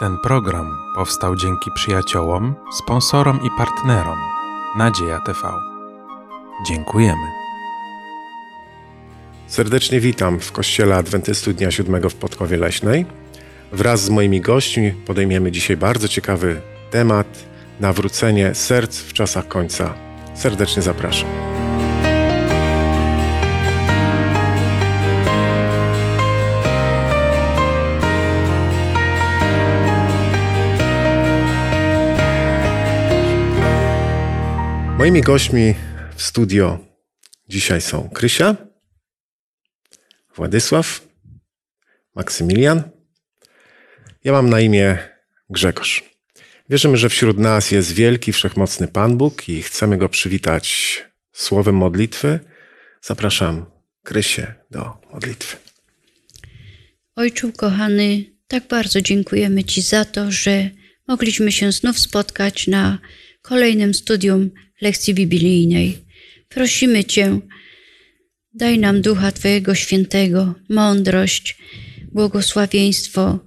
Ten program powstał dzięki przyjaciołom, sponsorom i partnerom Nadzieja TV. Dziękujemy. Serdecznie witam w Kościele Adwentystu Dnia Siódmego w Podkowie Leśnej. Wraz z moimi gośćmi podejmiemy dzisiaj bardzo ciekawy temat nawrócenie serc w czasach końca. Serdecznie zapraszam. Moimi gośćmi w studio dzisiaj są Krysia, Władysław, Maksymilian. Ja mam na imię Grzegorz. Wierzymy, że wśród nas jest wielki, wszechmocny Pan Bóg i chcemy go przywitać słowem modlitwy. Zapraszam Krysię do modlitwy. Ojczu kochany, tak bardzo dziękujemy Ci za to, że mogliśmy się znów spotkać na kolejnym studium lekcji biblijnej. Prosimy Cię, daj nam ducha Twojego świętego, mądrość, błogosławieństwo,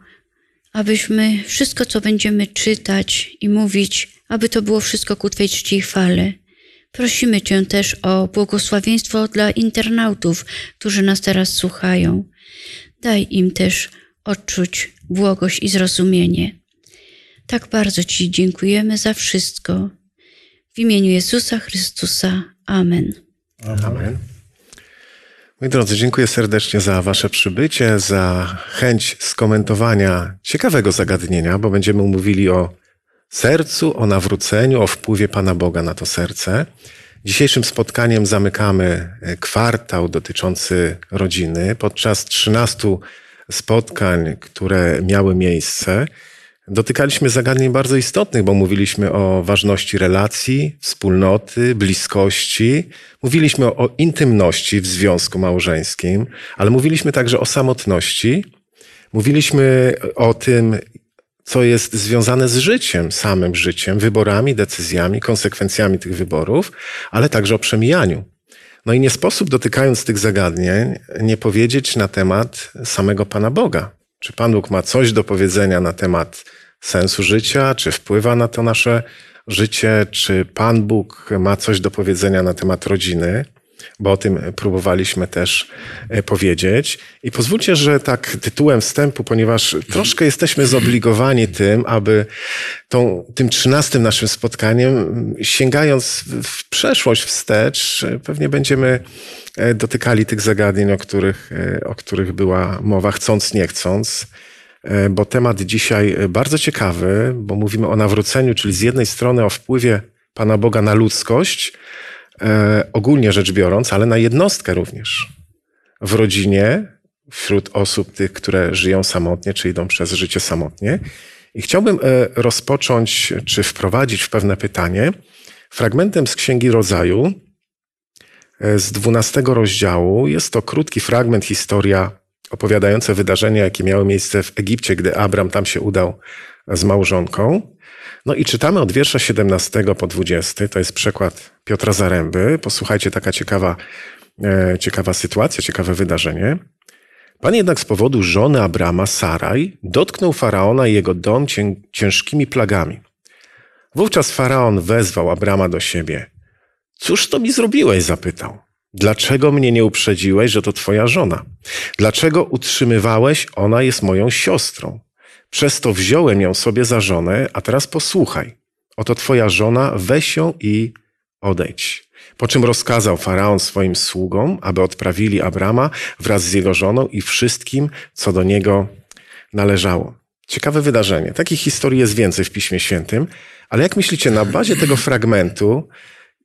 abyśmy wszystko, co będziemy czytać i mówić, aby to było wszystko ku Twej czci i chwale. Prosimy Cię też o błogosławieństwo dla internautów, którzy nas teraz słuchają. Daj im też odczuć błogość i zrozumienie. Tak bardzo Ci dziękujemy za wszystko. W imieniu Jezusa Chrystusa. Amen. Amen. Moi drodzy, dziękuję serdecznie za Wasze przybycie, za chęć skomentowania ciekawego zagadnienia, bo będziemy mówili o sercu, o nawróceniu, o wpływie Pana Boga na to serce. Dzisiejszym spotkaniem zamykamy kwartał dotyczący rodziny. Podczas 13 spotkań, które miały miejsce, dotykaliśmy zagadnień bardzo istotnych, bo mówiliśmy o ważności relacji, wspólnoty, bliskości. Mówiliśmy o, o intymności w związku małżeńskim, ale mówiliśmy także o samotności. Mówiliśmy o tym, co jest związane z życiem, samym życiem, wyborami, decyzjami, konsekwencjami tych wyborów, ale także o przemijaniu. No i nie sposób, dotykając tych zagadnień, nie powiedzieć na temat samego Pana Boga. Czy Pan Bóg ma coś do powiedzenia na temat sensu życia? Czy wpływa na to nasze życie? Czy Pan Bóg ma coś do powiedzenia na temat rodziny? Bo o tym próbowaliśmy też powiedzieć. I pozwólcie, że tak tytułem wstępu, ponieważ troszkę jesteśmy zobligowani tym, aby tą, tym trzynastym naszym spotkaniem, sięgając w przeszłość, wstecz, pewnie będziemy dotykali tych zagadnień, o których, o których była mowa, chcąc, nie chcąc bo temat dzisiaj bardzo ciekawy, bo mówimy o nawróceniu, czyli z jednej strony o wpływie Pana Boga na ludzkość, ogólnie rzecz biorąc, ale na jednostkę również. W rodzinie, wśród osób tych, które żyją samotnie, czy idą przez życie samotnie. I chciałbym rozpocząć, czy wprowadzić w pewne pytanie, fragmentem z Księgi Rodzaju, z dwunastego rozdziału. Jest to krótki fragment, historia opowiadające wydarzenia, jakie miały miejsce w Egipcie, gdy Abram tam się udał z małżonką. No i czytamy od wiersza 17 po 20. To jest przekład Piotra Zaręby. Posłuchajcie, taka ciekawa, ciekawa sytuacja, ciekawe wydarzenie. Pan jednak z powodu żony Abrama, Saraj, dotknął faraona i jego dom ciężkimi plagami. Wówczas faraon wezwał Abrama do siebie. Cóż to mi zrobiłeś? zapytał. Dlaczego mnie nie uprzedziłeś, że to twoja żona? Dlaczego utrzymywałeś, ona jest moją siostrą? Przez to wziąłem ją sobie za żonę, a teraz posłuchaj. Oto twoja żona, weź ją i odejdź. Po czym rozkazał faraon swoim sługom, aby odprawili Abrama wraz z jego żoną i wszystkim, co do niego należało. Ciekawe wydarzenie. Takich historii jest więcej w Piśmie Świętym, ale jak myślicie, na bazie tego fragmentu,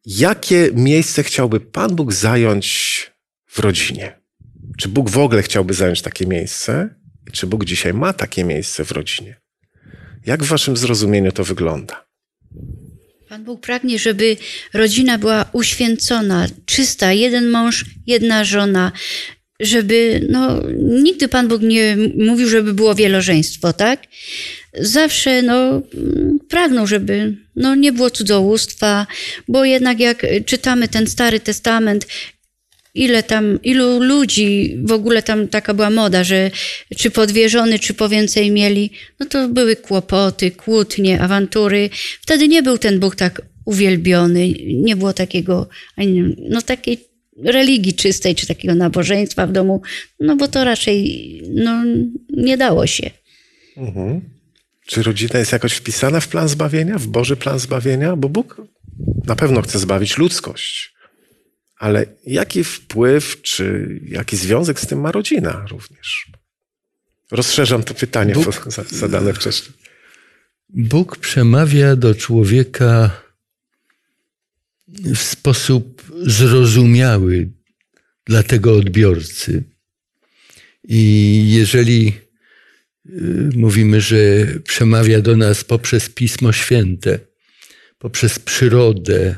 jakie miejsce chciałby Pan Bóg zająć w rodzinie? Czy Bóg w ogóle chciałby zająć takie miejsce? Czy Bóg dzisiaj ma takie miejsce w rodzinie? Jak w Waszym zrozumieniu to wygląda? Pan Bóg pragnie, żeby rodzina była uświęcona, czysta, jeden mąż, jedna żona, żeby, no, nigdy Pan Bóg nie mówił, żeby było wielożeństwo, tak? Zawsze, no, pragnął, żeby, no, nie było cudzołóstwa, bo jednak jak czytamy ten Stary Testament, ile tam, ilu ludzi, w ogóle tam taka była moda, że czy po dwie żony, czy po więcej mieli, no to były kłopoty, kłótnie, awantury. Wtedy nie był ten Bóg tak uwielbiony, nie było takiego, no takiej religii czystej, czy takiego nabożeństwa w domu, no bo to raczej no, nie dało się. Mhm. Czy rodzina jest jakoś wpisana w plan zbawienia, w Boży plan zbawienia? Bo Bóg na pewno chce zbawić ludzkość. Ale jaki wpływ, czy jaki związek z tym ma rodzina również? Rozszerzam to pytanie Bóg, zadane wcześniej. Bóg przemawia do człowieka w sposób zrozumiały dla tego odbiorcy. I jeżeli y, mówimy, że przemawia do nas poprzez Pismo Święte, poprzez przyrodę,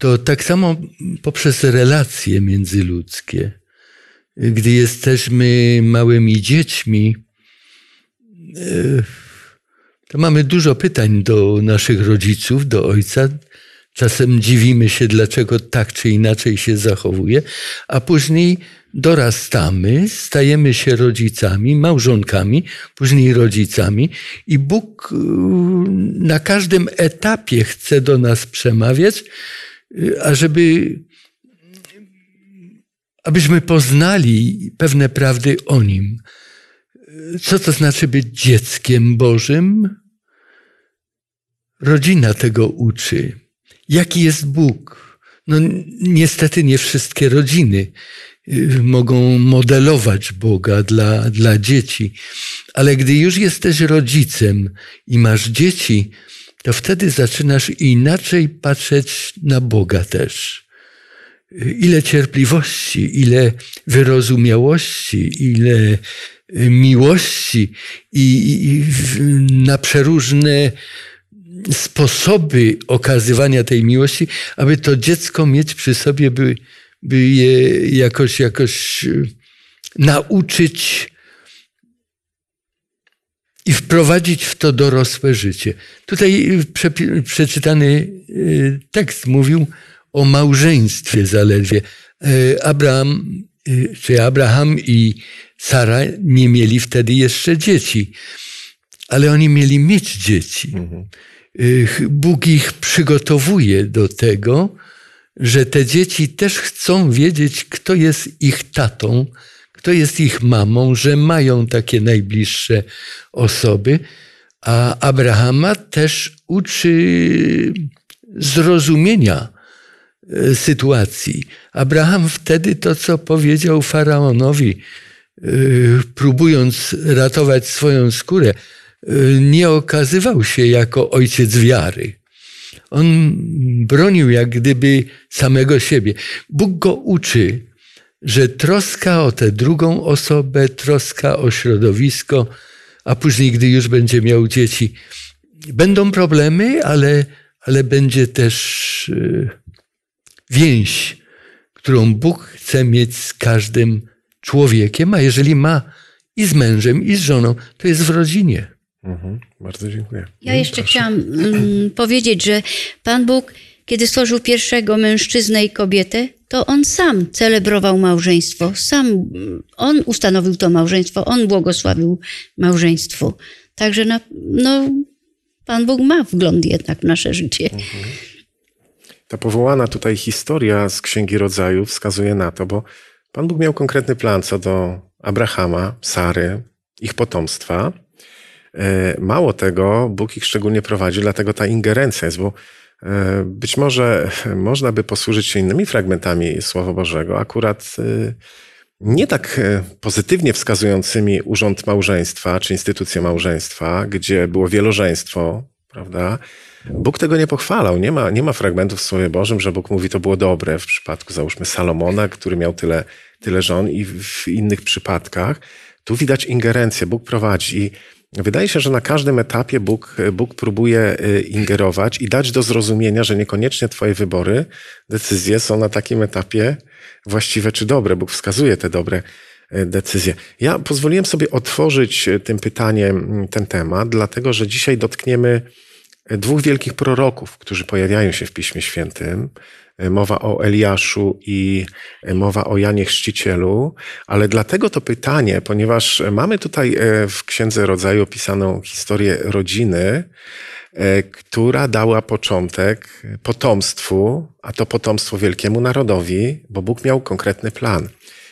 to tak samo poprzez relacje międzyludzkie. Gdy jesteśmy małymi dziećmi, y, to mamy dużo pytań do naszych rodziców, do ojca, Czasem dziwimy się, dlaczego tak czy inaczej się zachowuje, a później dorastamy, stajemy się rodzicami, małżonkami, później rodzicami i Bóg y, na każdym etapie chce do nas przemawiać, ażeby abyśmy poznali pewne prawdy o Nim. Co to znaczy być dzieckiem Bożym? Rodzina tego uczy. Jaki jest Bóg? No, niestety nie wszystkie rodziny y, mogą modelować Boga dla, dla dzieci, ale gdy już jesteś rodzicem i masz dzieci, to wtedy zaczynasz inaczej patrzeć na Boga też. Ile cierpliwości, ile wyrozumiałości, ile y, miłości i, i na przeróżne sposoby okazywania tej miłości, aby to dziecko mieć przy sobie, by, by je jakoś, jakoś e, nauczyć i wprowadzić w to dorosłe życie. Tutaj prze, przeczytany e, tekst mówił o małżeństwie zaledwie. E, Abraham, czy Abraham i Sara nie mieli wtedy jeszcze dzieci, ale oni mieli mieć dzieci. Mhm. Bóg ich przygotowuje do tego, że te dzieci też chcą wiedzieć, kto jest ich tatą, kto jest ich mamą, że mają takie najbliższe osoby. A Abrahama też uczy zrozumienia e, sytuacji. Abraham wtedy to, co powiedział faraonowi, e, próbując ratować swoją skórę, nie okazywał się jako ojciec wiary. On bronił jak gdyby samego siebie. Bóg go uczy, że troska o tę drugą osobę, troska o środowisko, a później, gdy już będzie miał dzieci, będą problemy, ale, ale będzie też y, więź, którą Bóg chce mieć z każdym człowiekiem, a jeżeli ma i z mężem, i z żoną, to jest w rodzinie. Mhm, bardzo dziękuję. Ja jeszcze Proszę. chciałam um, powiedzieć, że Pan Bóg, kiedy stworzył pierwszego mężczyznę i kobietę, to on sam celebrował małżeństwo. Sam on ustanowił to małżeństwo, on błogosławił małżeństwo. Także na, no, Pan Bóg ma wgląd jednak w nasze życie. Mhm. Ta powołana tutaj historia z Księgi Rodzaju wskazuje na to, bo Pan Bóg miał konkretny plan co do Abrahama, Sary, ich potomstwa. E, mało tego, Bóg ich szczególnie prowadzi, dlatego ta ingerencja jest, bo być może można by posłużyć się innymi fragmentami Słowa Bożego, akurat e, nie tak pozytywnie wskazującymi urząd małżeństwa czy instytucję małżeństwa, gdzie było wielożeństwo, prawda? Bóg tego nie pochwalał. Nie ma, nie ma fragmentów w Słowie Bożym, że Bóg mówi, to było dobre w przypadku, załóżmy, Salomona, który miał tyle, tyle żon i w innych przypadkach. Tu widać ingerencję. Bóg prowadzi. I Wydaje się, że na każdym etapie Bóg, Bóg próbuje y, ingerować i dać do zrozumienia, że niekoniecznie Twoje wybory, decyzje są na takim etapie właściwe czy dobre. Bóg wskazuje te dobre y, decyzje. Ja pozwoliłem sobie otworzyć y, tym pytaniem mm, ten temat, dlatego że dzisiaj dotkniemy dwóch wielkich proroków, którzy pojawiają się w Piśmie Świętym. e, mowa o Eliaszu i e, mowa o Janie Chrzcicielu, ale dlatego to pytanie, ponieważ mamy tutaj e, w Księdze Rodzaju opisaną historię rodziny, która dała początek potomstwu, a to potomstwo wielkiemu narodowi, bo Bóg miał konkretny plan.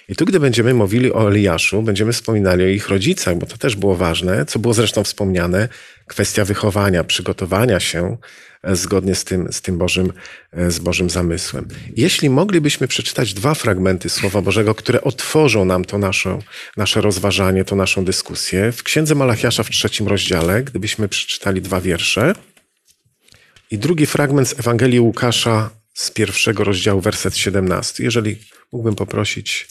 I tu, gdy będziemy mówili o Eliaszu, będziemy wspominali o ich rodzicach, bo to też było ważne, co było zresztą wspomniane, kwestia wychowania, przygotowania się e, zgodnie z tym, z tym Bożym, e, z Bożym zamysłem. Jeśli moglibyśmy przeczytać dwa fragmenty Słowa Bożego, które otworzą nam to nasze, nasze rozważanie, to naszą dyskusję. W Księdze Malachiasza w trzecim rozdziale, gdybyśmy przeczytali dwa wiersze. I drugi fragment z Ewangelii Łukasza z pierwszego rozdziału, werset 17. Jeżeli mógłbym poprosić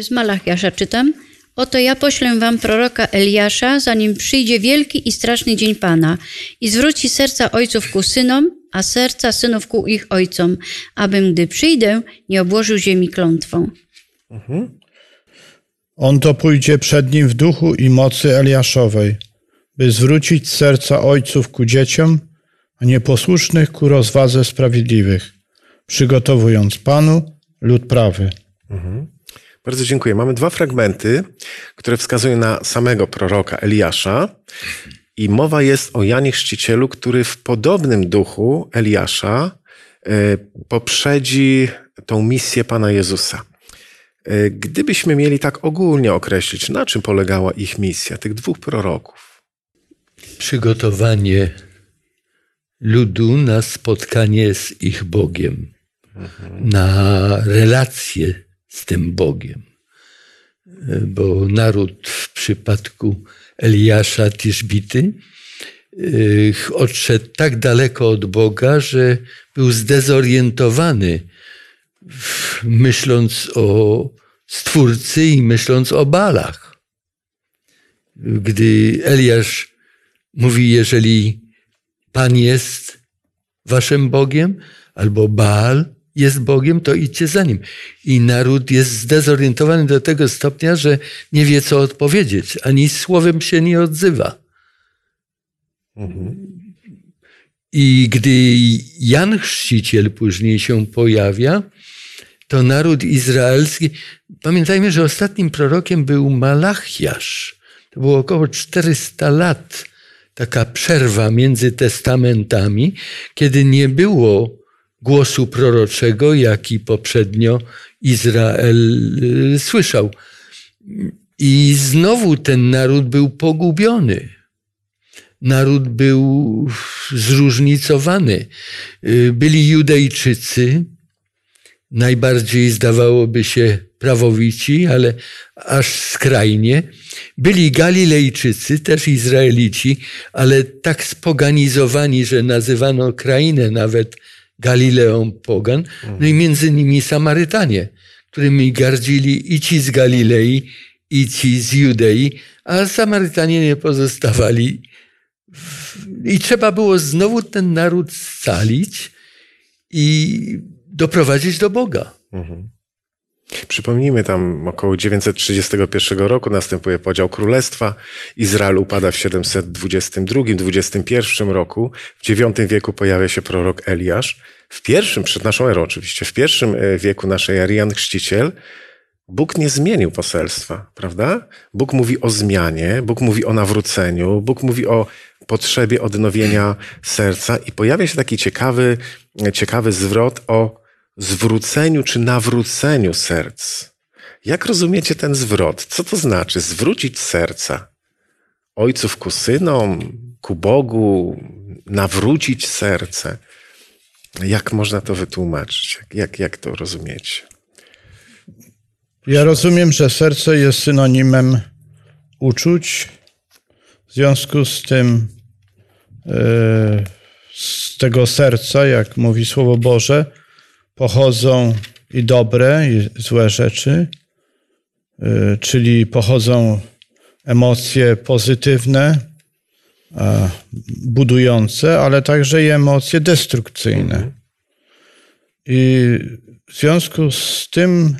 z Malachiasza czytam. Oto ja poślę wam proroka Eliasza, zanim przyjdzie wielki i straszny dzień Pana i zwróci serca ojców ku synom, a serca synów ku ich ojcom, abym, gdy przyjdę, nie obłożył ziemi klątwą. Mhm. On to pójdzie przed nim w duchu i mocy Eliaszowej, by zwrócić serca ojców ku dzieciom, a nieposłusznych ku rozwadze sprawiedliwych, przygotowując Panu lud prawy. Mhm. Bardzo dziękuję. Mamy dwa fragmenty, które wskazują na samego proroka Eliasza. I mowa jest o Janie Chrzcicielu, który w podobnym duchu Eliasza e, poprzedzi tą misję Pana Jezusa. E, gdybyśmy mieli tak ogólnie określić, na czym polegała ich misja, tych dwóch proroków? Przygotowanie ludu na spotkanie z ich Bogiem, mhm. na relacje z tym Bogiem. Bo naród w przypadku Eliasza Tiszbity e, odszedł tak daleko od Boga, że był zdezorientowany, myśląc o Stwórcy i myśląc o balach. Gdy Eliasz mówi, jeżeli Pan jest waszym Bogiem, albo Baal, jest Bogiem, to idźcie za Nim. I naród jest zdezorientowany do tego stopnia, że nie wie, co odpowiedzieć, ani słowem się nie odzywa. Mhm. I gdy Jan Chrzciciel później się pojawia, to naród izraelski, pamiętajmy, że ostatnim prorokiem był Malachiasz. To było około 400 lat, taka przerwa między testamentami, kiedy nie było głosu proroczego, jaki poprzednio Izrael y, słyszał. I znowu ten naród był pogubiony. Naród był zróżnicowany. Y, byli Judejczycy, najbardziej zdawałoby się prawowici, ale aż skrajnie. Byli Galilejczycy, też Izraelici, ale tak spoganizowani, że nazywano krainę nawet Galileą pogan, no i między nimi Samarytanie, którymi gardzili i ci z Galilei, i ci z Judei, a Samarytanie nie pozostawali. I trzeba było znowu ten naród scalić i doprowadzić do Boga. Mhm. Przypomnijmy, tam około 931 roku następuje podział królestwa. Izrael upada w 722-21 roku. W IX wieku pojawia się prorok Eliasz. W pierwszym, przed naszą erą oczywiście, w pierwszym e, wieku naszej ery Chrzciciel, Bóg nie zmienił poselstwa, prawda? Bóg mówi o zmianie, Bóg mówi o nawróceniu, Bóg mówi o potrzebie odnowienia serca i pojawia się taki ciekawy, ciekawy zwrot o zwróceniu czy nawróceniu serc. Jak rozumiecie ten zwrot? Co to znaczy zwrócić serca? Ojców ku synom, ku Bogu, nawrócić serce. Jak można to wytłumaczyć? Jak, jak to rozumiecie? Ja rozumiem, że serce jest synonimem uczuć. W związku z tym, e, z tego serca, jak mówi Słowo Boże, pochodzą i dobre, i złe rzeczy, y, czyli pochodzą emocje pozytywne, budujące, ale także i emocje destrukcyjne. I w związku z tym,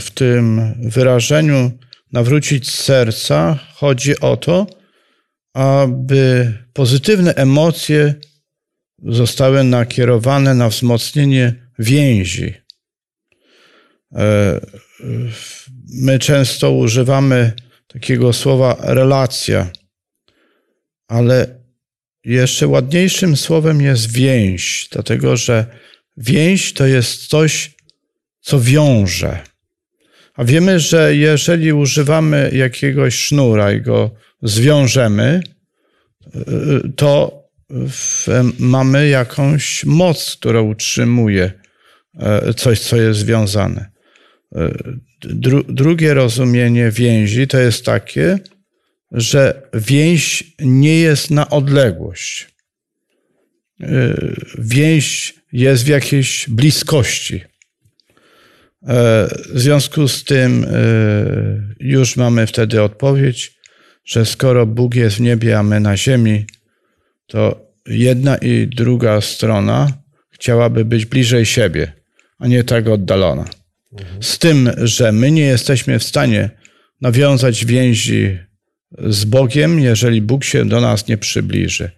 w tym wyrażeniu nawrócić serca, chodzi o to, aby pozytywne emocje zostały nakierowane na wzmocnienie więzi. E, my często używamy takiego słowa relacja, ale jeszcze ładniejszym słowem jest więź, dlatego że więź to jest coś, co wiąże. A wiemy, że jeżeli używamy jakiegoś sznura i go zwiążemy, to mamy jakąś moc, która utrzymuje e, coś, co jest związane. E, dru drugie rozumienie więzi to jest takie, że więź nie jest na odległość. E, więź jest w jakiejś bliskości. W związku z tym już mamy wtedy odpowiedź, że skoro Bóg jest w niebie, a my na ziemi, to jedna i druga strona chciałaby być bliżej siebie, a nie tak oddalona. Z tym, że my nie jesteśmy w stanie nawiązać więzi z Bogiem, jeżeli Bóg się do nas nie przybliży.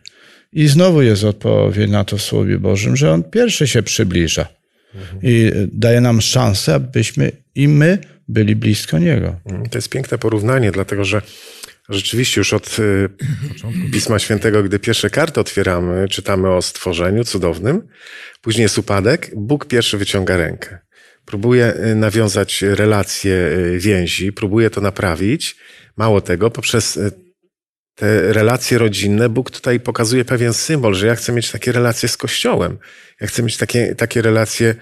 I znowu jest odpowiedź na to w Słowie Bożym, że On pierwszy się przybliża i daje nam szansę, abyśmy i my byli blisko Niego. To jest piękne porównanie, dlatego że Rzeczywiście już od y, Pisma Świętego, gdy pierwsze karty otwieramy, czytamy o stworzeniu cudownym, później jest upadek, Bóg pierwszy wyciąga rękę. Próbuje y, nawiązać relacje y, więzi, próbuje to naprawić. Mało tego, poprzez te relacje rodzinne, Bóg tutaj pokazuje pewien symbol, że ja chcę mieć takie relacje z Kościołem. Ja chcę mieć takie, takie relacje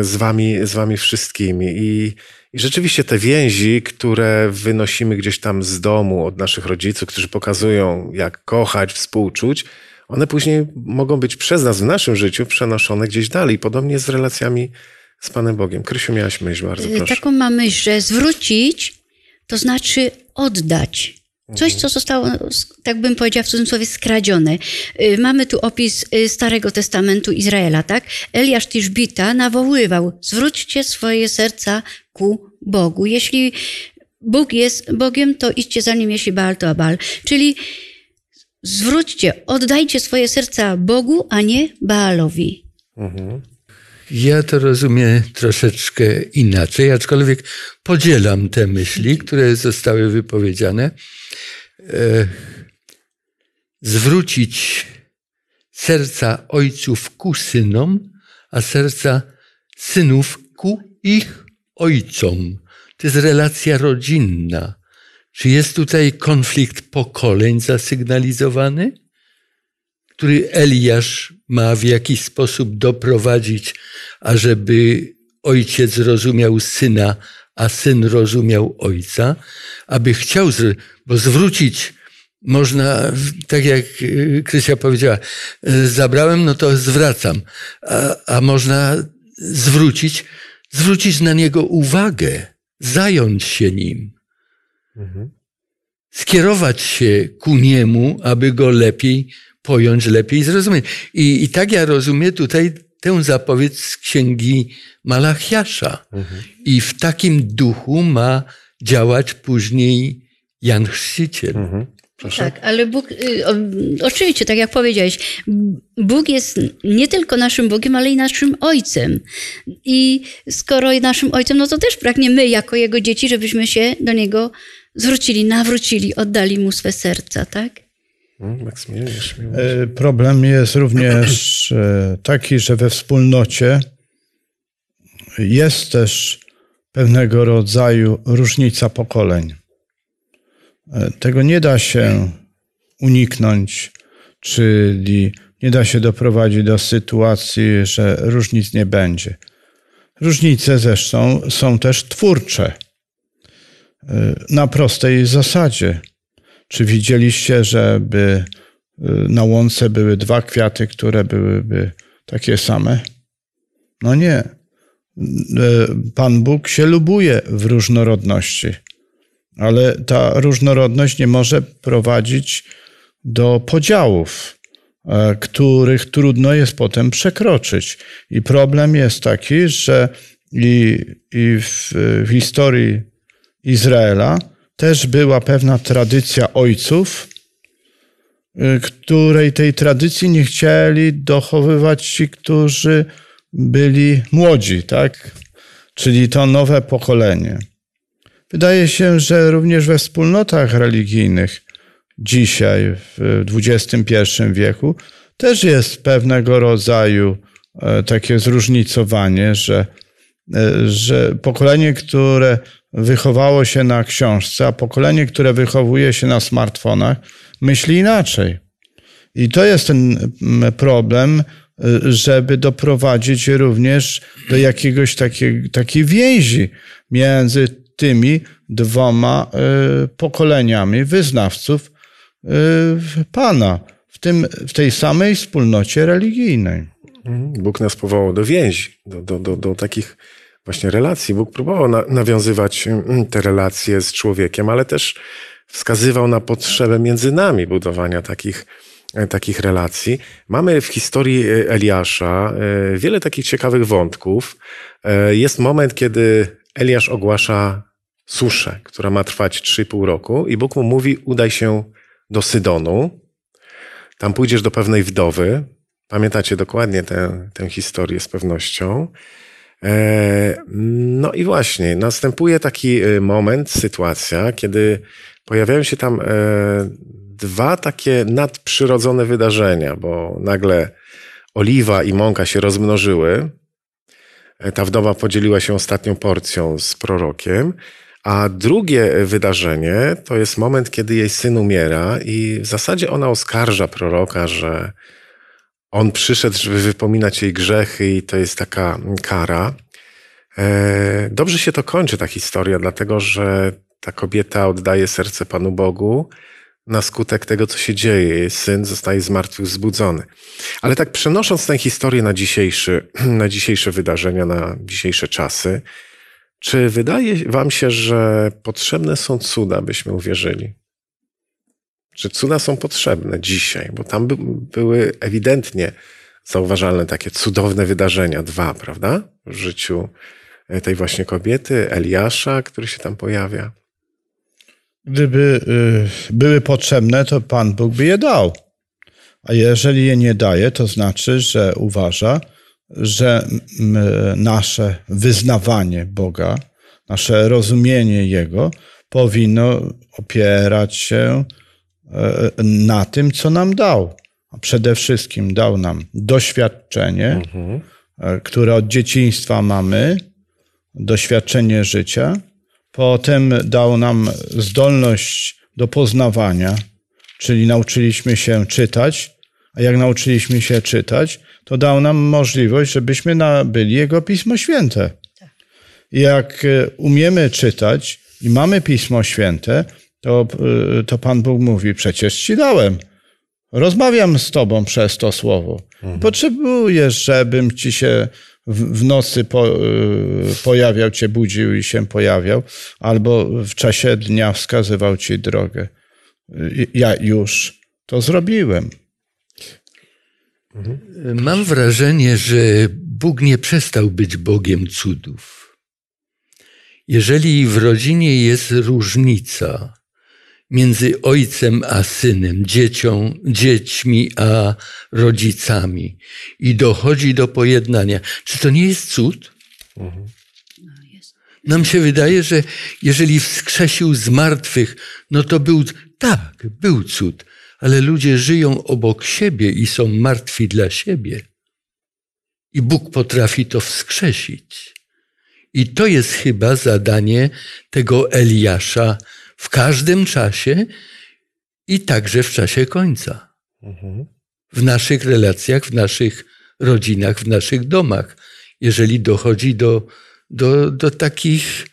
z wami, z wami wszystkimi. I, i rzeczywiście te więzi, które wynosimy gdzieś tam z domu od naszych rodziców, którzy pokazują, jak kochać, współczuć, one później mogą być przez nas w naszym życiu przenoszone gdzieś dalej. Podobnie z relacjami z Panem Bogiem. Krysiu, miałaś myśl, bardzo y, proszę. Taką mam myśl, że zwrócić to znaczy oddać. Coś, co zostało, tak bym powiedziała w cudzysłowie, skradzione. Y, mamy tu opis y, Starego Testamentu Izraela, tak? Eliasz Tiszbita nawoływał, zwróćcie swoje serca ku Bogu. Jeśli Bóg jest Bogiem, to idźcie za Nim, jeśli Baal, to Baal. Czyli zwróćcie, oddajcie swoje serca Bogu, a nie Baalowi. Mhm. Ja to rozumiem troszeczkę inaczej, aczkolwiek podzielam te myśli, które zostały wypowiedziane. E, zwrócić serca ojców ku synom, a serca synów ku ich ojcom. To jest relacja rodzinna. Czy jest tutaj konflikt pokoleń zasygnalizowany, który Eliasz ma w jakiś sposób doprowadzić, ażeby ojciec rozumiał syna, a syn rozumiał ojca, aby chciał, bo zwrócić można, tak jak y, Krysia powiedziała, y, zabrałem, no to zwracam, a, a można zwrócić, zwrócić na niego uwagę, zająć się nim, mhm. skierować się ku niemu, aby go lepiej pojąć, lepiej zrozumieć. I, i tak ja rozumiem tutaj tę zapowiedź z księgi Malachiasza. Mhm. I w takim duchu ma działać później Jan Chrzciciel. Mhm. Tak, ale Bóg, y, oczywiście, tak jak powiedziałeś, Bóg jest nie tylko naszym Bogiem, ale i naszym Ojcem. I skoro naszym Ojcem, no to też pragnie my, jako Jego dzieci, żebyśmy się do Niego zwrócili, nawrócili, oddali Mu swe serca, tak? Hmm, e, problem jest również e, taki, że we wspólnocie jest też pewnego rodzaju różnica pokoleń. E, tego nie da się uniknąć, czyli nie da się doprowadzić do sytuacji, że różnic nie będzie. Różnice zresztą są też twórcze. Na prostej zasadzie. Czy widzieliście, żeby y, na łące były dwa kwiaty, które byłyby takie same? No nie. Y, Pan Bóg się lubuje w różnorodności, ale ta różnorodność nie może prowadzić do podziałów, e, których trudno jest potem przekroczyć. I problem jest taki, że i, i w, w historii Izraela też była pewna tradycja ojców, y, której tej tradycji nie chcieli dochowywać ci, którzy byli młodzi, tak? Czyli to nowe pokolenie. Wydaje się, że również we wspólnotach religijnych dzisiaj, w XXI wieku, też jest pewnego rodzaju e, takie zróżnicowanie, że, że pokolenie, które wychowało się na książce, a pokolenie, które wychowuje się na smartfonach, myśli inaczej. I to jest ten problem, e, żeby doprowadzić również do jakiegoś takiej, takiej więzi między tymi dwoma pokoleniami wyznawców Pana w, tym, w tej samej wspólnocie religijnej. Mhm. Bóg nas powołał do więzi, do, do, do, do takich właśnie relacji. Bóg próbował na, nawiązywać mm, te relacje z człowiekiem, ale też wskazywał na potrzebę między nami budowania takich, e, takich relacji. Mamy w historii e, Eliasza e, wiele takich ciekawych wątków. Jest moment, kiedy Eliasz ogłasza suszę, która ma trwać 3,5 roku i Bóg mu mówi udaj się do Sydonu. Tam pójdziesz do pewnej wdowy. Pamiętacie dokładnie tę, tę historię z pewnością. E, no i właśnie, następuje taki e, moment, sytuacja, kiedy pojawiają się tam e, dwa takie nadprzyrodzone wydarzenia, bo nagle oliwa i mąka się rozmnożyły. Ta wdowa podzieliła się ostatnią porcją z prorokiem, a drugie wydarzenie to jest moment, kiedy jej syn umiera, i w zasadzie ona oskarża proroka, że on przyszedł, żeby wypominać jej grzechy, i to jest taka kara. E, dobrze się to kończy, ta historia, dlatego że ta kobieta oddaje serce Panu Bogu na skutek tego, co się dzieje. Jej syn zostaje zmartwychwzbudzony. Ale tak przenosząc tę historię na, dzisiejszy, na dzisiejsze wydarzenia, na dzisiejsze czasy, czy wydaje Wam się, że potrzebne są cuda, byśmy uwierzyli? Czy cuda są potrzebne dzisiaj? Bo tam by, były ewidentnie zauważalne takie cudowne wydarzenia, dwa, prawda? W życiu e, tej właśnie kobiety, Eliasza, który się tam pojawia. Gdyby y, były potrzebne, to Pan Bóg by je dał. A jeżeli je nie daje, to znaczy, że uważa, że nasze wyznawanie Boga, nasze rozumienie Jego powinno opierać się na tym, co nam dał. A przede wszystkim dał nam doświadczenie, mhm. E, które od dzieciństwa mamy, doświadczenie życia. Potem dał nam zdolność do poznawania, czyli nauczyliśmy się czytać, a jak nauczyliśmy się czytać, to dał nam możliwość, żebyśmy nabyli Jego Pismo Święte. Jak e, umiemy czytać i mamy Pismo Święte, to, e, to Pan Bóg mówi: Przecież ci dałem. Rozmawiam z Tobą przez to słowo. Mhm. Potrzebujesz, żebym ci się w, w nocy po, e, pojawiał, cię budził i się pojawiał, albo w czasie dnia wskazywał ci drogę. Ja już to zrobiłem. Mam wrażenie, że Bóg nie przestał być Bogiem cudów. Jeżeli w rodzinie jest różnica między ojcem a synem, dziecią, dziećmi a rodzicami i dochodzi do pojednania, czy to nie jest cud? Nam się wydaje, że jeżeli wskrzesił z martwych, no to był, tak, był cud, ale ludzie żyją obok siebie i są martwi dla siebie. I Bóg potrafi to wskrzesić. I to jest chyba zadanie tego Eliasza w każdym czasie i także w czasie końca. W naszych relacjach, w naszych rodzinach, w naszych domach. Jeżeli dochodzi do, do, do takich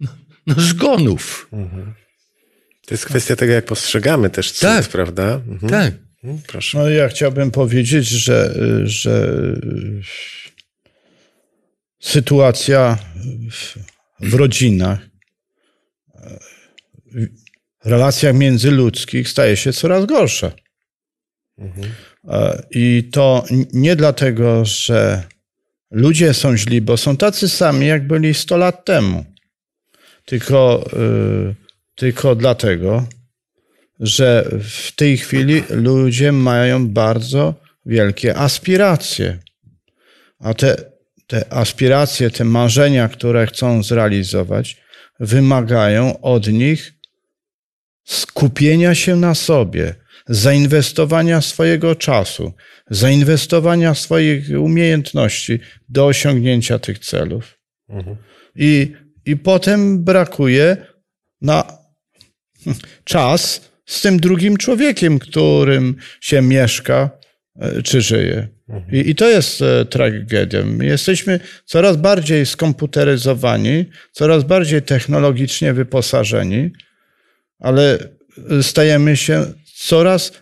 no, no zgonów. Mhm. To jest kwestia tego, jak postrzegamy też cud, tak. prawda? Mhm. Tak. Mhm, proszę. No ja chciałbym powiedzieć, że, że sytuacja w rodzinach, w relacjach międzyludzkich staje się coraz gorsza. Mhm. I to nie dlatego, że ludzie są źli, bo są tacy sami, jak byli 100 lat temu. Tylko yy, tylko dlatego, że w tej chwili ludzie mają bardzo wielkie aspiracje. A te, te aspiracje, te marzenia, które chcą zrealizować, wymagają od nich skupienia się na sobie, zainwestowania swojego czasu, zainwestowania swoich umiejętności do osiągnięcia tych celów. I, I potem brakuje na czas z tym drugim człowiekiem, którym się mieszka e, czy żyje. I, I to jest e, tragedią. Jesteśmy coraz bardziej skomputeryzowani, coraz bardziej technologicznie wyposażeni, ale stajemy się coraz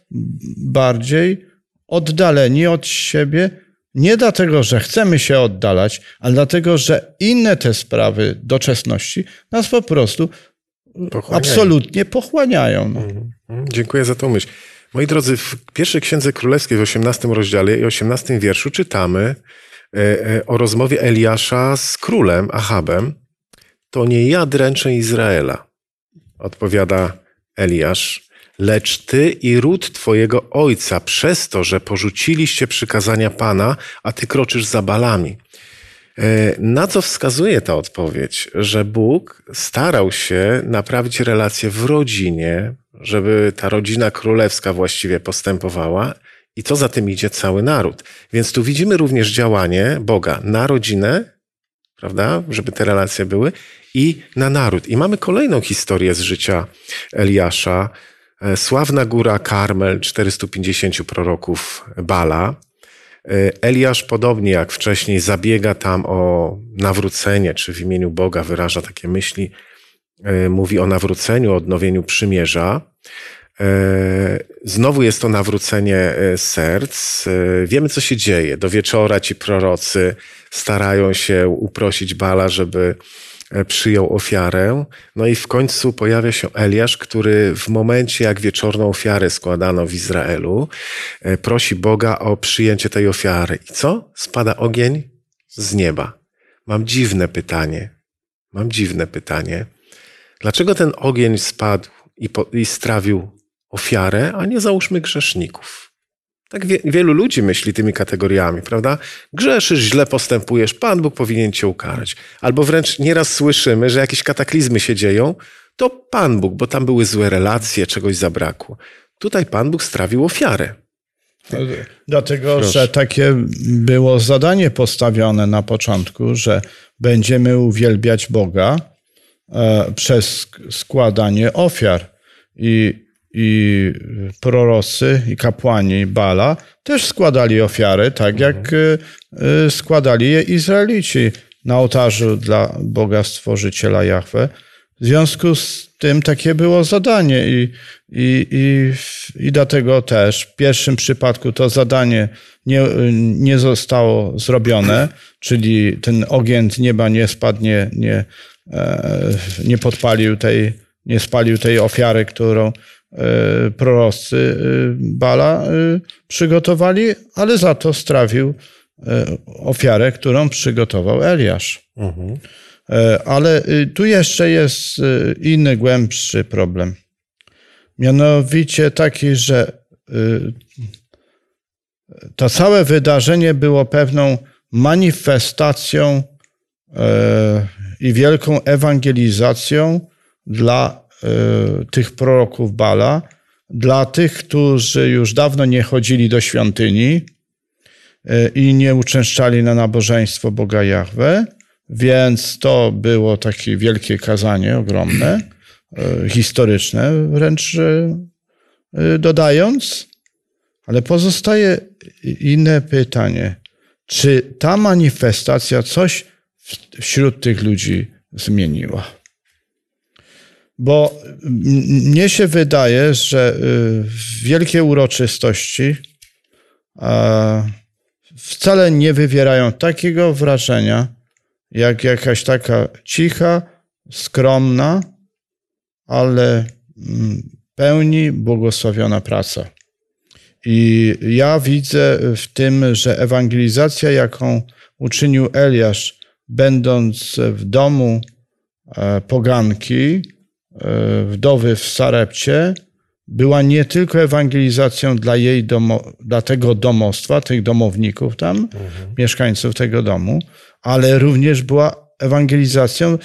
bardziej oddaleni od siebie. Nie dlatego, że chcemy się oddalać, ale dlatego, że inne te sprawy doczesności nas po prostu Pochłaniają. absolutnie pochłaniają. Mhm. Dziękuję za tą myśl. Moi drodzy, w pierwszej Księdze Królewskiej w 18 rozdziale i 18 wierszu czytamy e, e, o rozmowie Eliasza z królem Achabem. To nie ja dręczę Izraela, odpowiada Eliasz, lecz ty i ród twojego ojca przez to, że porzuciliście przykazania Pana, a ty kroczysz za balami. E, Na co wskazuje ta odpowiedź? Że Bóg starał się naprawić relacje w rodzinie, żeby ta rodzina królewska właściwie postępowała i co za tym idzie cały naród. Więc tu widzimy również działanie Boga na rodzinę, prawda, żeby te relacje były, i na naród. I mamy kolejną historię z życia Eliasza. E, Sławna góra Karmel, 450 proroków Bala. E, Eliasz, podobnie jak wcześniej, zabiega tam o nawrócenie, czy w imieniu Boga wyraża takie myśli, mówi o nawróceniu, odnowieniu przymierza. E, Znowu jest to nawrócenie e, serc. E, Wiemy, co się dzieje. Do wieczora ci prorocy starają się uprosić Bala, żeby e, przyjął ofiarę. No i w końcu pojawia się Eliasz, który w momencie, jak wieczorną ofiarę składano w Izraelu, e, prosi Boga o przyjęcie tej ofiary. I co? Spada ogień z nieba. Mam dziwne pytanie. Mam dziwne pytanie. Dlaczego ten ogień spadł i, po, i strawił ofiarę, a nie załóżmy grzeszników? Tak wie, wielu ludzi myśli tymi kategoriami, prawda? Grzeszysz, źle postępujesz, Pan Bóg powinien cię ukarać. Albo wręcz nieraz słyszymy, że jakieś kataklizmy się dzieją, to Pan Bóg, bo tam były złe relacje, czegoś zabrakło. Tutaj Pan Bóg strawił ofiarę. Dlatego, Proszę. że takie było zadanie postawione na początku, że będziemy uwielbiać Boga przez składanie ofiar. I, I prorocy i kapłani Bala też składali ofiary, tak jak e, e, składali je Izraelici na ołtarzu dla Boga Stworzyciela Jahwe. W związku z tym takie było zadanie i, i, i, i dlatego też w pierwszym przypadku to zadanie nie, nie zostało zrobione, czyli ten ogień nieba nie spadnie, nie, e, nie podpalił tej, nie spalił tej ofiary, którą e, prorocy e, Bala e, przygotowali, ale za to strawił ofiarę, którą przygotował Eliasz. E, Ale tu jeszcze jest inny, głębszy problem. Mianowicie taki, że to całe wydarzenie było pewną manifestacją i wielką ewangelizacją dla e, tych proroków Bala, dla tych, którzy już dawno nie chodzili do świątyni e, i nie uczęszczali na nabożeństwo Boga Jahwe, więc to było takie wielkie kazanie, ogromne, e, historyczne wręcz dodając. Ale pozostaje inne pytanie. Czy ta manifestacja coś wśród tych ludzi zmieniła? Bo mnie się wydaje, że y, wielkie uroczystości wcale nie wywierają takiego wrażenia, jak jakaś taka cicha, skromna, ale mm, pełni błogosławiona praca. I ja widzę w tym, że ewangelizacja, jaką uczynił Eliasz, będąc w domu e, poganki, e, wdowy w Sarepcie, była nie tylko ewangelizacją dla jej domo, dla tego domostwa, tych domowników tam, mieszkańców tego domu, ale również była ewangelizacją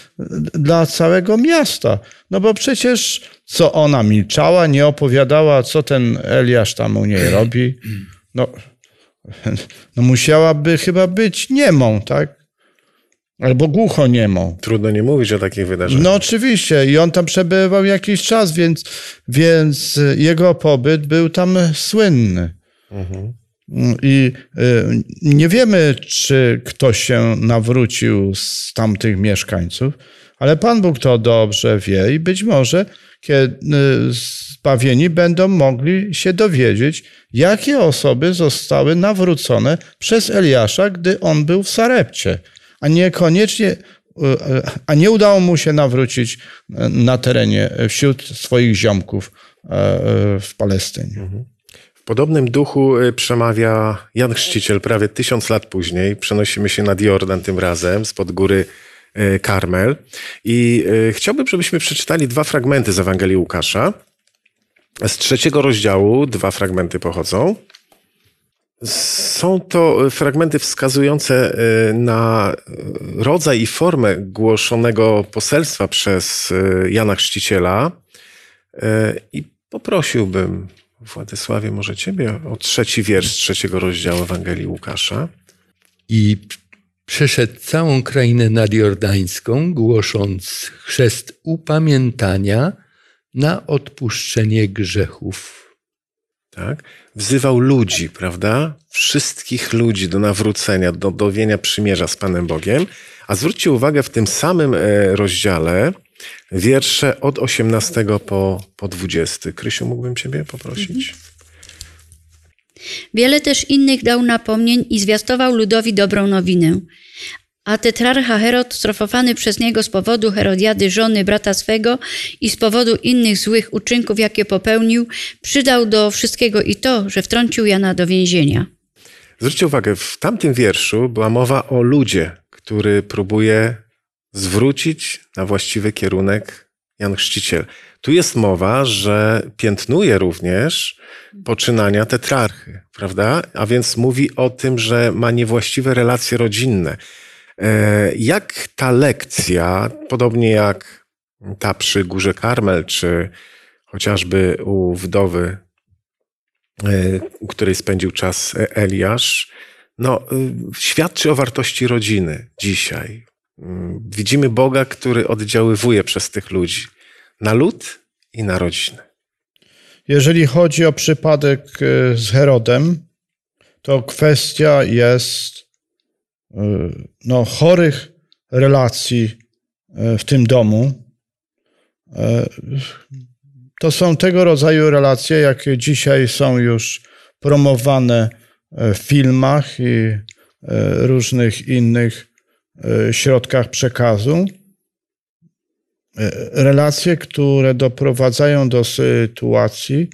dla całego miasta. No bo przecież co ona milczała, nie opowiadała, co ten Eliasz tam u niej robi. No, no musiałaby chyba być niemą, tak? Albo głuchoniemą. Trudno nie mówić o takich wydarzeniach. No oczywiście i on tam przebywał jakiś czas, więc, więc jego pobyt był tam słynny. I y, nie wiemy, czy ktoś się nawrócił z tamtych mieszkańców, ale Pan Bóg to dobrze wie i być może kiedy zbawieni będą mogli się dowiedzieć, jakie osoby zostały nawrócone przez Eliasza, gdy on był w Sarepcie, a niekoniecznie, y, a nie udało mu się nawrócić na terenie wśród swoich ziomków e, e, w Palestynie. W podobnym duchu przemawia Jan Chrzciciel prawie tysiąc lat później. Przenosimy się nad Jordan tym razem, spod góry Karmel. I chciałbym, żebyśmy przeczytali dwa fragmenty z Ewangelii Łukasza. Z trzeciego rozdziału dwa fragmenty pochodzą. Są to fragmenty wskazujące na rodzaj i formę głoszonego poselstwa przez Jana Chrzciciela. I poprosiłbym Władysławie, może ciebie o trzeci wiersz trzeciego rozdziału Ewangelii Łukasza. I przeszedł całą krainę nadjordańską, głosząc chrzest upamiętania na odpuszczenie grzechów. Tak? Wzywał ludzi, prawda? Wszystkich ludzi do nawrócenia, do dowienia przymierza z Panem Bogiem. A zwróćcie uwagę w tym samym e, rozdziale wiersze od 18 po, po 20. Krysiu, mógłbym Ciebie poprosić? Wiele też innych dał napomnień i zwiastował ludowi dobrą nowinę. A tetrarcha Herod, strofowany przez niego z powodu Herodiady, żony brata swego i z powodu innych złych uczynków, jakie popełnił, przydał do wszystkiego i to, że wtrącił Jana do więzienia. Zwróćcie uwagę, w tamtym wierszu była mowa o ludzie, który próbuje zwrócić na właściwy kierunek Jan Chrzciciel. Tu jest mowa, że piętnuje również poczynania tetrarchy, prawda? A więc mówi o tym, że ma niewłaściwe relacje rodzinne. E, jak ta lekcja, podobnie jak ta przy Górze Karmel, czy chociażby u wdowy, e, u której spędził czas Eliasz, no, świadczy o wartości rodziny dzisiaj. Mm, widzimy Boga, który oddziaływuje przez tych ludzi na lud i na rodzinę. Jeżeli chodzi o przypadek z Herodem, to kwestia jest no, chorych relacji y, w tym domu. To są tego rodzaju relacje, jakie dzisiaj są już promowane w filmach i różnych innych E, środkach przekazu. E, relacje, które doprowadzają do sytuacji,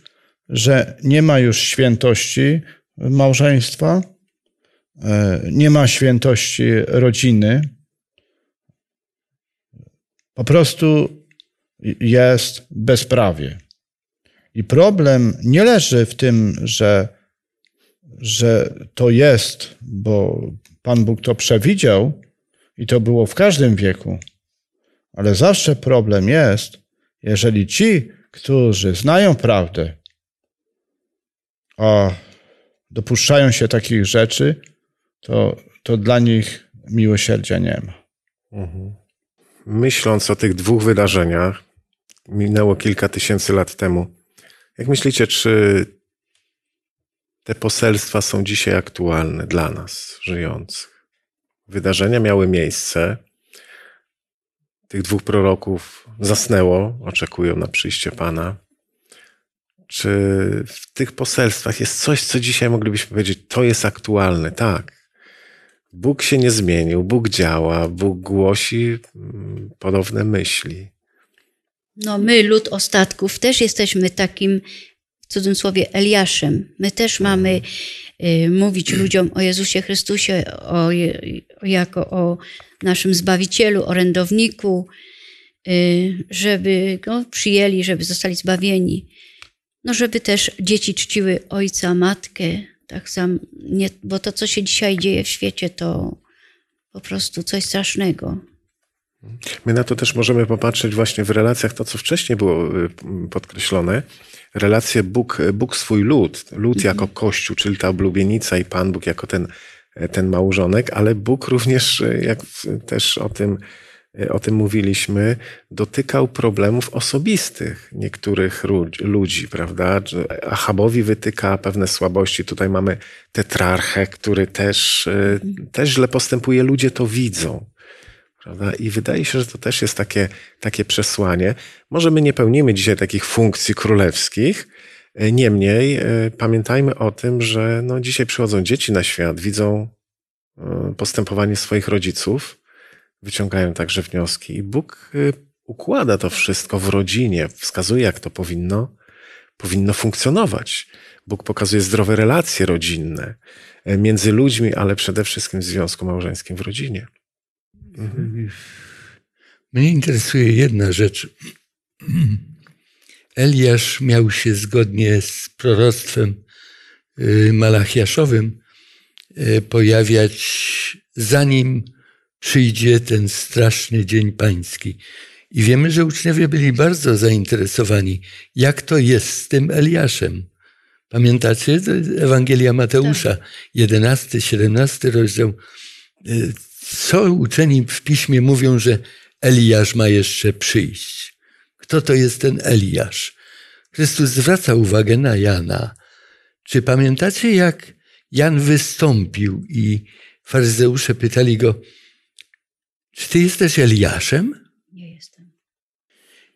że nie ma już świętości małżeństwa, e, nie ma świętości rodziny. Po prostu jest bezprawie. I problem nie leży w tym, że, że to jest, bo Pan Bóg to przewidział, i to było w każdym wieku. Ale zawsze problem jest, jeżeli ci, którzy znają prawdę, a dopuszczają się takich rzeczy, to, to dla nich miłosierdzia nie ma. Mhm. Myśląc o tych dwóch wydarzeniach, minęło kilka tysięcy lat temu. Jak myślicie, czy te poselstwa są dzisiaj aktualne dla nas, żyjących? wydarzenia miały miejsce. Tych dwóch proroków zasnęło, oczekują na przyjście Pana. Czy w tych poselstwach jest coś, co dzisiaj moglibyśmy powiedzieć, to jest aktualne? Tak. Bóg się nie zmienił, Bóg działa, Bóg głosi mm, podobne myśli. No, my, lud ostatków, też jesteśmy takim, w cudzysłowie, Eliaszem. My też mamy Y, mówić ludziom o Jezusie Chrystusie o, jako o naszym Zbawicielu, orędowniku, y, żeby go przyjęli, żeby zostali zbawieni. no żeby też dzieci czciły ojca, matkę, tak sam, nie, bo to, co się dzisiaj dzieje w świecie, to po prostu coś strasznego. My na to też możemy popatrzeć właśnie w relacjach, to co wcześniej było y, podkreślone, relacje Bóg, Bóg swój lud, lud jako Kościół, czyli ta oblubienica i Pan Bóg jako ten, ten małżonek, ale Bóg również, y, jak też o tym, o tym mówiliśmy, dotykał problemów osobistych niektórych ludzi, prawda? Achabowi wytyka pewne słabości. Tutaj mamy tetrarchę, który też, też źle postępuje. Ludzie to widzą. Prawda? I wydaje się, że to też jest takie, takie przesłanie. Może my nie pełnimy dzisiaj takich funkcji królewskich, e, niemniej pamiętajmy o tym, że no dzisiaj przychodzą dzieci na świat, widzą postępowanie swoich rodziców, wyciągają także wnioski i Bóg układa to wszystko w rodzinie, wskazuje, jak to powinno, powinno funkcjonować. Bóg pokazuje zdrowe relacje rodzinne między ludźmi, ale przede wszystkim w związku małżeńskim w rodzinie. Mhm. Mnie interesuje jedna rzecz. Eliasz miał się zgodnie z proroctwem y, malachiaszowym y, pojawiać zanim przyjdzie ten straszny dzień pański. I wiemy, że uczniowie byli bardzo zainteresowani, jak to jest z tym Eliaszem. Pamiętacie Ewangelia Mateusza, 11, 17 rozdział. Y, co uczeni w piśmie mówią, że Eliasz ma jeszcze przyjść? Kto to jest ten Eliasz? Chrystus zwraca uwagę na Jana. Czy pamiętacie, jak Jan wystąpił i faryzeusze pytali go, czy ty jesteś Eliaszem? Nie jestem.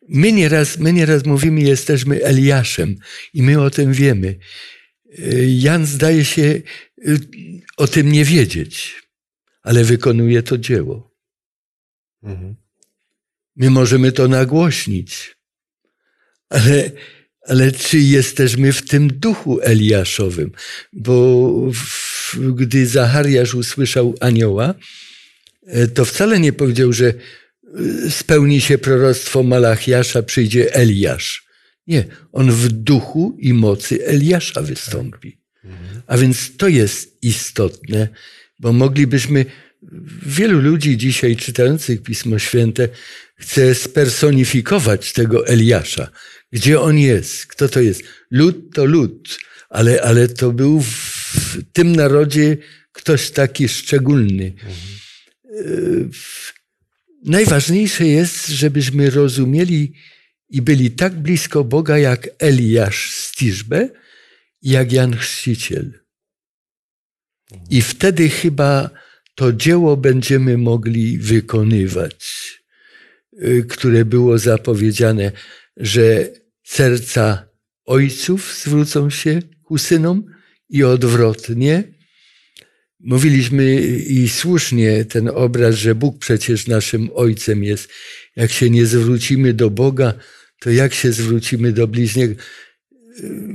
My nieraz, my nieraz mówimy, jesteśmy Eliaszem i my o tym wiemy. Jan zdaje się y, o tym nie wiedzieć ale wykonuje to dzieło. Mhm. My możemy to nagłośnić, ale, ale czy jesteśmy w tym duchu Eliaszowym? Bo w, gdy Zachariasz usłyszał anioła, to wcale nie powiedział, że e, spełni się proroctwo Malachiasza, przyjdzie Eliasz. Nie, on w duchu i mocy Eliasza wystąpi. A więc to jest istotne, bo moglibyśmy, wielu ludzi dzisiaj czytających Pismo Święte chce spersonifikować tego Eliasza. Gdzie on jest? Kto to jest? Lud to lud, ale, ale to był w tym narodzie ktoś taki szczególny. Mhm. Najważniejsze jest, żebyśmy rozumieli i byli tak blisko Boga jak Eliasz z Tiszbe, jak Jan Chrzciciel. I wtedy chyba to dzieło będziemy mogli wykonywać, y, które było zapowiedziane, że serca ojców zwrócą się ku synom i odwrotnie. Mówiliśmy i słusznie ten obraz, że Bóg przecież naszym ojcem jest. Jak się nie zwrócimy do Boga, to jak się zwrócimy do bliźniego?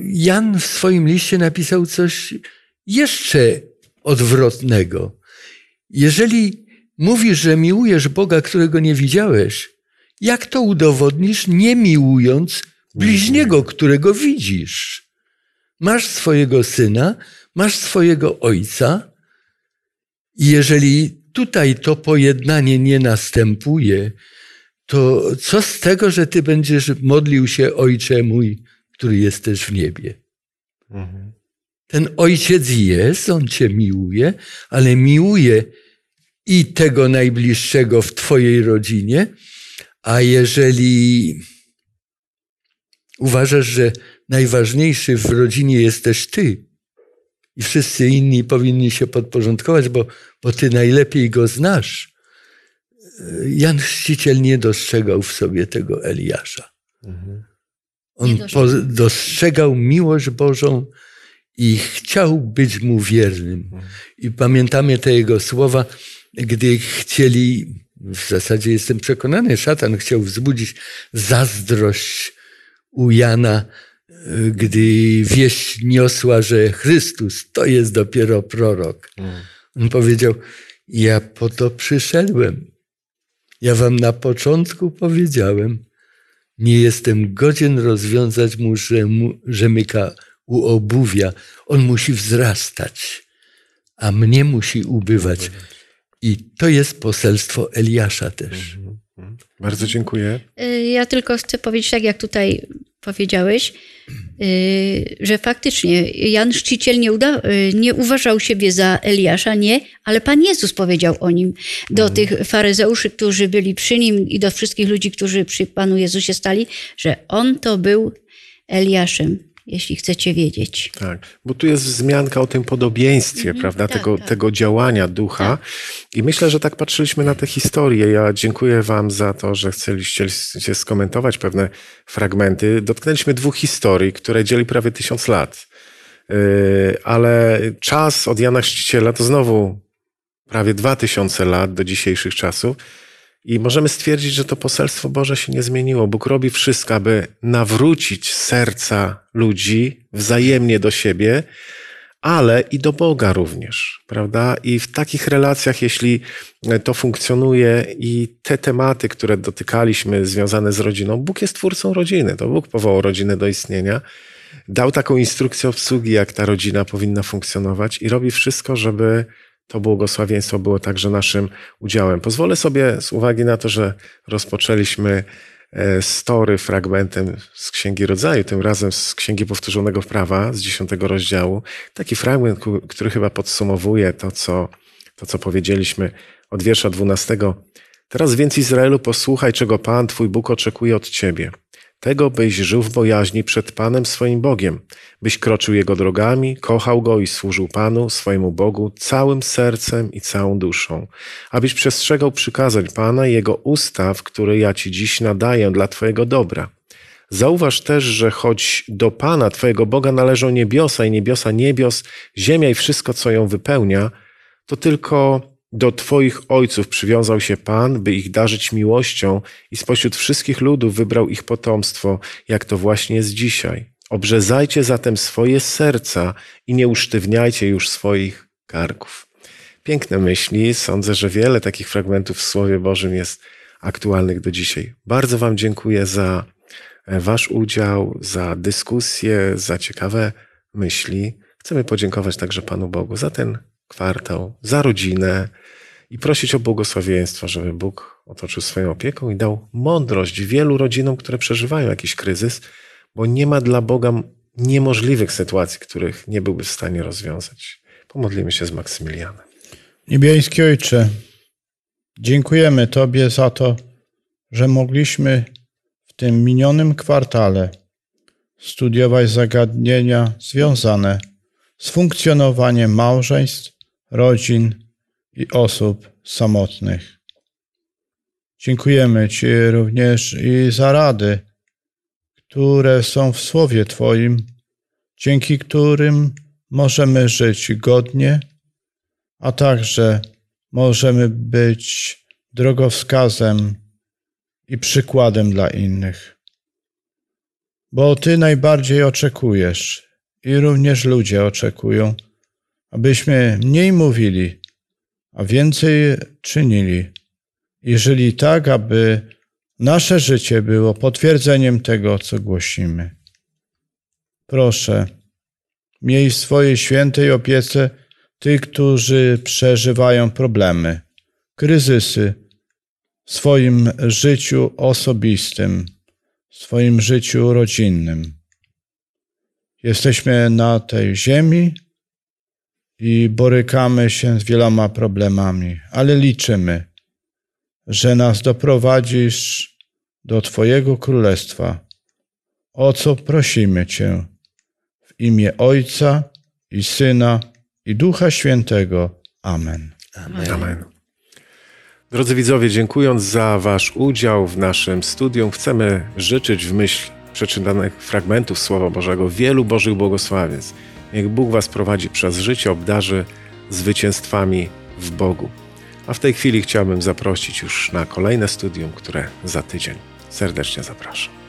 Jan w swoim liście napisał coś jeszcze odwrotnego. Jeżeli mówisz, że miłujesz Boga, którego nie widziałeś, jak to udowodnisz, nie miłując bliźniego, którego widzisz? Masz swojego syna, masz swojego ojca, i jeżeli tutaj to pojednanie nie następuje, to co z tego, że ty będziesz modlił się, Ojcze mój, który jesteś w niebie? Mhm. Ten ojciec jest, on cię miłuje, ale miłuje i tego najbliższego w twojej rodzinie, a jeżeli uważasz, że najważniejszy w rodzinie jesteś ty i wszyscy inni powinni się podporządkować, bo, bo ty najlepiej go znasz, Jan Chrzciciel nie dostrzegał w sobie tego Eliasza. Mhm. On dostrzegał miłość Bożą, i chciał być mu wiernym. I pamiętamy te jego słowa, gdy chcieli, w zasadzie jestem przekonany, szatan chciał wzbudzić zazdrość u Jana, gdy wieść niosła, że Chrystus to jest dopiero prorok. On powiedział: Ja po to przyszedłem. Ja wam na początku powiedziałem, Nie jestem godzien rozwiązać mu, rzemyka u obuwia. On musi wzrastać, a mnie musi ubywać. I to jest poselstwo Eliasza też. Bardzo dziękuję. Y, Ja tylko chcę powiedzieć, tak jak tutaj powiedziałeś, y, że faktycznie Jan Szczyciel nie, uda, y, nie uważał siebie za Eliasza, nie, ale Pan Jezus powiedział o nim. Do tych faryzeuszy, którzy byli przy nim i do wszystkich ludzi, którzy przy Panu Jezusie stali, że on to był Eliaszem, jeśli chcecie wiedzieć. Tak, bo tu jest wzmianka o tym podobieństwie, prawda, tak, tego, tak. tego działania ducha. I myślę, że tak patrzyliśmy na tę historię. Ja dziękuję Wam za to, że chcieliście chcieliście skomentować pewne fragmenty. Dotknęliśmy dwóch historii, które dzieli prawie tysiąc lat. Yy, Ale czas od Jana Chrzciciela to znowu prawie dwa tysiące lat do dzisiejszych czasów. I możemy stwierdzić, że to poselstwo Boże się nie zmieniło. Bóg robi wszystko, aby nawrócić serca ludzi wzajemnie do siebie, ale i do Boga również, prawda? I w takich relacjach, jeśli to funkcjonuje i te tematy, które dotykaliśmy związane z rodziną, Bóg jest twórcą rodziny, to Bóg powołał rodzinę do istnienia, dał taką instrukcję obsługi, jak ta rodzina powinna funkcjonować i robi wszystko, żeby to błogosławieństwo było także naszym udziałem. Pozwolę sobie, z uwagi na to, że rozpoczęliśmy e, story fragmentem z Księgi Rodzaju, tym razem z Księgi Powtórzonego Prawa, z dziesiątego rozdziału, taki fragment, który chyba podsumowuje to, co, to, co powiedzieliśmy od wiersza 12. Teraz więc Izraelu posłuchaj, czego Pan, Twój Bóg oczekuje od Ciebie. Tego, byś żył w bojaźni przed Panem swoim Bogiem, byś kroczył Jego drogami, kochał Go i służył Panu, swojemu Bogu, całym sercem i całą duszą, abyś przestrzegał przykazań Pana i Jego ustaw, które ja Ci dziś nadaję dla Twojego dobra. Zauważ też, że choć do Pana, Twojego Boga, należą niebiosa i niebiosa niebios, ziemia i wszystko, co ją wypełnia, to tylko do Twoich ojców przywiązał się Pan, by ich darzyć miłością i spośród wszystkich ludów wybrał ich potomstwo, jak to właśnie jest dzisiaj. Obrzezajcie zatem swoje serca i nie usztywniajcie już swoich karków. Piękne myśli. Sądzę, że wiele takich fragmentów w Słowie Bożym jest aktualnych do dzisiaj. Bardzo Wam dziękuję za e, Wasz udział, za dyskusję, za ciekawe myśli. Chcemy podziękować także Panu Bogu za ten kwartał, za rodzinę i prosić o błogosławieństwo, żeby Bóg otoczył swoją opieką i dał mądrość wielu rodzinom, które przeżywają jakiś kryzys, bo nie ma dla Boga niemożliwych sytuacji, których nie byłby w stanie rozwiązać. Pomodlimy się z Maksymilianem. Niebieski Ojcze, dziękujemy Tobie za to, że mogliśmy w tym minionym kwartale studiować zagadnienia związane z funkcjonowaniem małżeństw, rodzin i osób samotnych. Dziękujemy Ci również i za rady, które są w Słowie Twoim, dzięki którym możemy żyć godnie a także możemy być drogowskazem i przykładem dla innych. Bo Ty najbardziej oczekujesz i również ludzie oczekują, abyśmy mniej mówili, a więcej czynili. I żyli tak, aby nasze życie było potwierdzeniem tego, co głosimy. Proszę, miej w swojej świętej opiece tych, którzy przeżywają problemy, kryzysy w swoim życiu osobistym, w swoim życiu rodzinnym. Jesteśmy na tej ziemi i borykamy się z wieloma problemami, ale liczymy, że nas doprowadzisz do Twojego królestwa, o co prosimy Cię w imię Ojca i Syna i Ducha Świętego. Amen. Amen. Drodzy widzowie, dziękując za Wasz udział w naszym studium, chcemy życzyć w myśl przeczytanych fragmentów Słowa Bożego wielu Bożych błogosławiec. Niech Bóg Was prowadzi przez życie, obdarzy zwycięstwami w Bogu. A w tej chwili chciałbym zaprosić już na kolejne studium, które za tydzień. Serdecznie zapraszam.